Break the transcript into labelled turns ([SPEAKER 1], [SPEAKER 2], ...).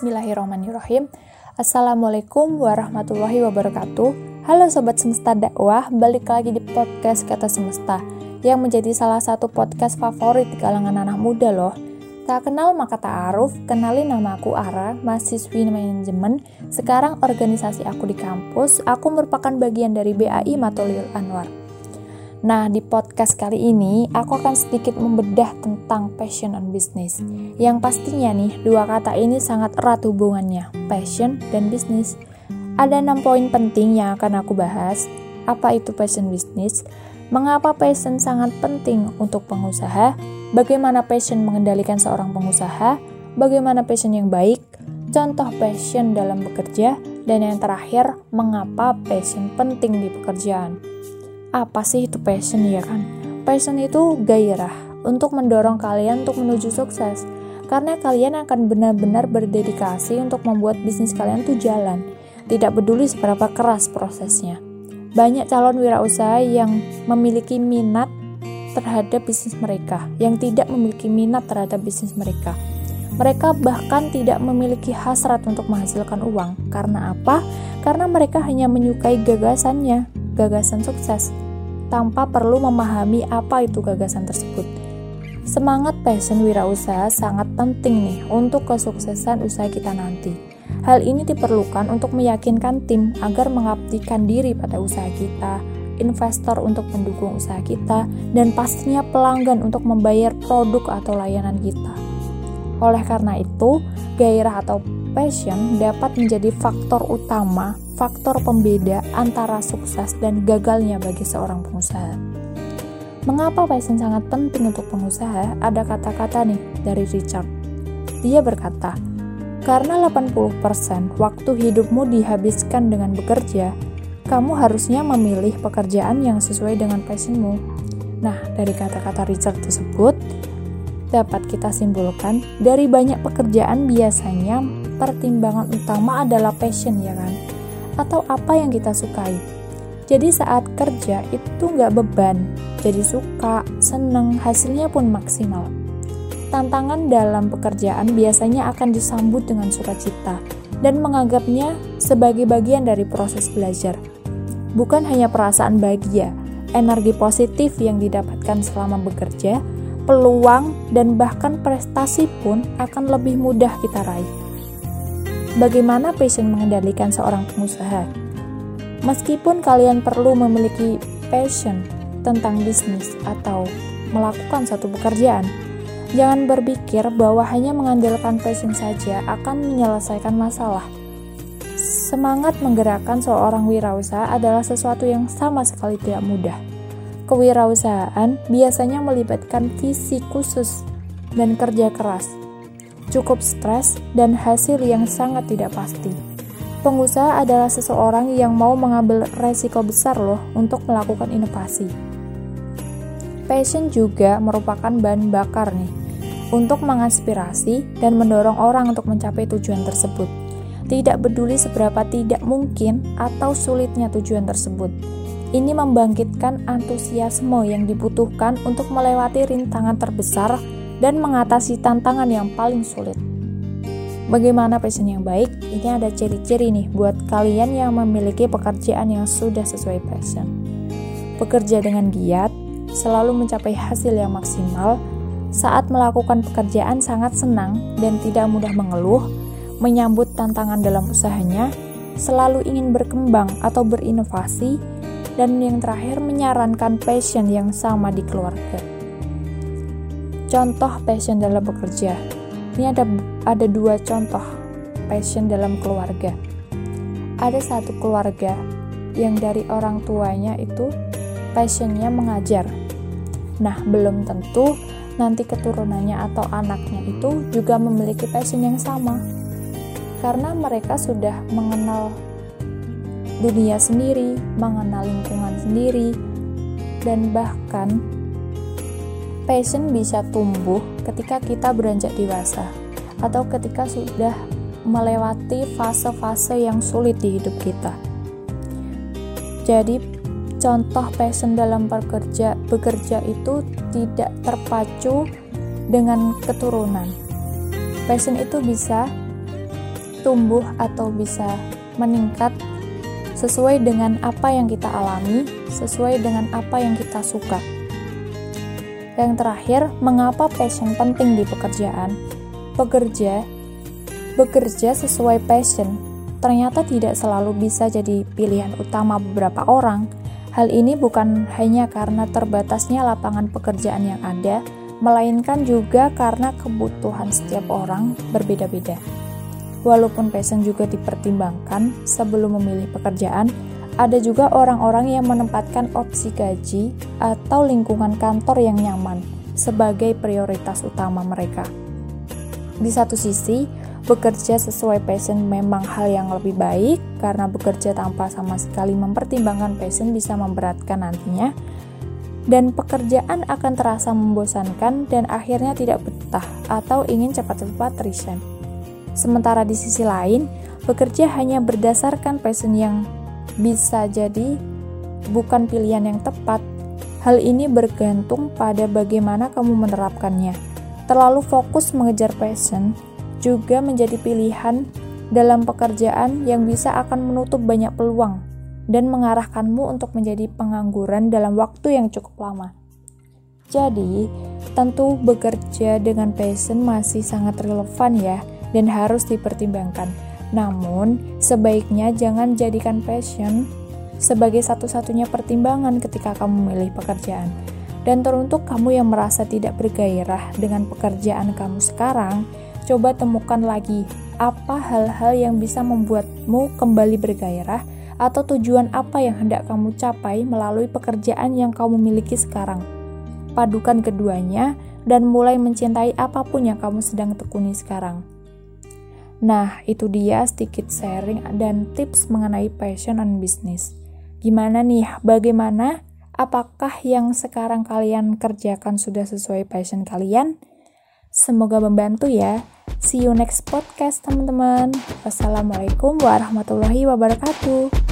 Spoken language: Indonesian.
[SPEAKER 1] Bismillahirrahmanirrahim. Assalamualaikum warahmatullahi wabarakatuh. Halo sobat semesta dakwah, balik lagi di podcast Kata Semesta yang menjadi salah satu podcast favorit di kalangan anak muda loh. Tak kenal maka ta'aruf, kenalin nama aku Ara, mahasiswi manajemen. Sekarang organisasi aku di kampus, aku merupakan bagian dari BAI Matolil Anwar. Nah, di podcast kali ini aku akan sedikit membedah tentang passion on business. Yang pastinya nih, dua kata ini sangat erat hubungannya, passion dan bisnis. Ada enam poin penting yang akan aku bahas. Apa itu passion business? Mengapa passion sangat penting untuk pengusaha? Bagaimana passion mengendalikan seorang pengusaha? Bagaimana passion yang baik? Contoh passion dalam bekerja dan yang terakhir, mengapa passion penting di pekerjaan? Apa sih itu passion ya kan? Passion itu gairah untuk mendorong kalian untuk menuju sukses. Karena kalian akan benar-benar berdedikasi untuk membuat bisnis kalian tuh jalan. Tidak peduli seberapa keras prosesnya. Banyak calon wirausaha yang memiliki minat terhadap bisnis mereka, yang tidak memiliki minat terhadap bisnis mereka. Mereka bahkan tidak memiliki hasrat untuk menghasilkan uang. Karena apa? Karena mereka hanya menyukai gagasannya, gagasan sukses tanpa perlu memahami apa itu gagasan tersebut. Semangat passion wirausaha sangat penting nih untuk kesuksesan usaha kita nanti. Hal ini diperlukan untuk meyakinkan tim agar mengabdikan diri pada usaha kita, investor untuk mendukung usaha kita, dan pastinya pelanggan untuk membayar produk atau layanan kita. Oleh karena itu, gairah atau passion dapat menjadi faktor utama faktor pembeda antara sukses dan gagalnya bagi seorang pengusaha. Mengapa passion sangat penting untuk pengusaha? Ada kata-kata nih dari Richard. Dia berkata, karena 80% waktu hidupmu dihabiskan dengan bekerja, kamu harusnya memilih pekerjaan yang sesuai dengan passionmu. Nah, dari kata-kata Richard tersebut, dapat kita simpulkan, dari banyak pekerjaan biasanya pertimbangan utama adalah passion ya kan? atau apa yang kita sukai. Jadi saat kerja itu nggak beban, jadi suka, seneng, hasilnya pun maksimal. Tantangan dalam pekerjaan biasanya akan disambut dengan sukacita dan menganggapnya sebagai bagian dari proses belajar. Bukan hanya perasaan bahagia, energi positif yang didapatkan selama bekerja, peluang, dan bahkan prestasi pun akan lebih mudah kita raih. Bagaimana passion mengendalikan seorang pengusaha? Meskipun kalian perlu memiliki passion tentang bisnis atau melakukan satu pekerjaan, jangan berpikir bahwa hanya mengandalkan passion saja akan menyelesaikan masalah. Semangat menggerakkan seorang wirausaha adalah sesuatu yang sama sekali tidak mudah. Kewirausahaan biasanya melibatkan visi khusus dan kerja keras cukup stres, dan hasil yang sangat tidak pasti. Pengusaha adalah seseorang yang mau mengambil resiko besar loh untuk melakukan inovasi. Passion juga merupakan bahan bakar nih untuk menginspirasi dan mendorong orang untuk mencapai tujuan tersebut. Tidak peduli seberapa tidak mungkin atau sulitnya tujuan tersebut. Ini membangkitkan antusiasme yang dibutuhkan untuk melewati rintangan terbesar dan mengatasi tantangan yang paling sulit. Bagaimana passion yang baik? Ini ada ciri-ciri nih buat kalian yang memiliki pekerjaan yang sudah sesuai passion. Bekerja dengan giat, selalu mencapai hasil yang maksimal, saat melakukan pekerjaan sangat senang dan tidak mudah mengeluh, menyambut tantangan dalam usahanya, selalu ingin berkembang atau berinovasi, dan yang terakhir menyarankan passion yang sama di keluarga. Contoh passion dalam bekerja. Ini ada ada dua contoh passion dalam keluarga. Ada satu keluarga yang dari orang tuanya itu passionnya mengajar. Nah, belum tentu nanti keturunannya atau anaknya itu juga memiliki passion yang sama. Karena mereka sudah mengenal dunia sendiri, mengenal lingkungan sendiri, dan bahkan passion bisa tumbuh ketika kita beranjak dewasa atau ketika sudah melewati fase-fase yang sulit di hidup kita. Jadi, contoh passion dalam bekerja bekerja itu tidak terpacu dengan keturunan. Passion itu bisa tumbuh atau bisa meningkat sesuai dengan apa yang kita alami, sesuai dengan apa yang kita suka. Yang terakhir, mengapa passion penting di pekerjaan? Pekerja bekerja sesuai passion ternyata tidak selalu bisa jadi pilihan utama beberapa orang. Hal ini bukan hanya karena terbatasnya lapangan pekerjaan yang ada, melainkan juga karena kebutuhan setiap orang berbeda-beda. Walaupun passion juga dipertimbangkan sebelum memilih pekerjaan, ada juga orang-orang yang menempatkan opsi gaji atau lingkungan kantor yang nyaman sebagai prioritas utama mereka. Di satu sisi, bekerja sesuai passion memang hal yang lebih baik karena bekerja tanpa sama sekali mempertimbangkan passion bisa memberatkan nantinya dan pekerjaan akan terasa membosankan dan akhirnya tidak betah atau ingin cepat-cepat resign. Sementara di sisi lain, bekerja hanya berdasarkan passion yang bisa jadi bukan pilihan yang tepat. Hal ini bergantung pada bagaimana kamu menerapkannya. Terlalu fokus mengejar passion juga menjadi pilihan dalam pekerjaan yang bisa akan menutup banyak peluang dan mengarahkanmu untuk menjadi pengangguran dalam waktu yang cukup lama. Jadi, tentu bekerja dengan passion masih sangat relevan ya dan harus dipertimbangkan. Namun, sebaiknya jangan jadikan passion sebagai satu-satunya pertimbangan ketika kamu memilih pekerjaan. Dan teruntuk kamu yang merasa tidak bergairah dengan pekerjaan kamu sekarang, coba temukan lagi apa hal-hal yang bisa membuatmu kembali bergairah atau tujuan apa yang hendak kamu capai melalui pekerjaan yang kamu miliki sekarang. Padukan keduanya dan mulai mencintai apa pun yang kamu sedang tekuni sekarang. Nah, itu dia sedikit sharing dan tips mengenai passion and business. Gimana nih? Bagaimana? Apakah yang sekarang kalian kerjakan sudah sesuai passion kalian? Semoga membantu ya. See you next podcast teman-teman. Wassalamualaikum warahmatullahi wabarakatuh.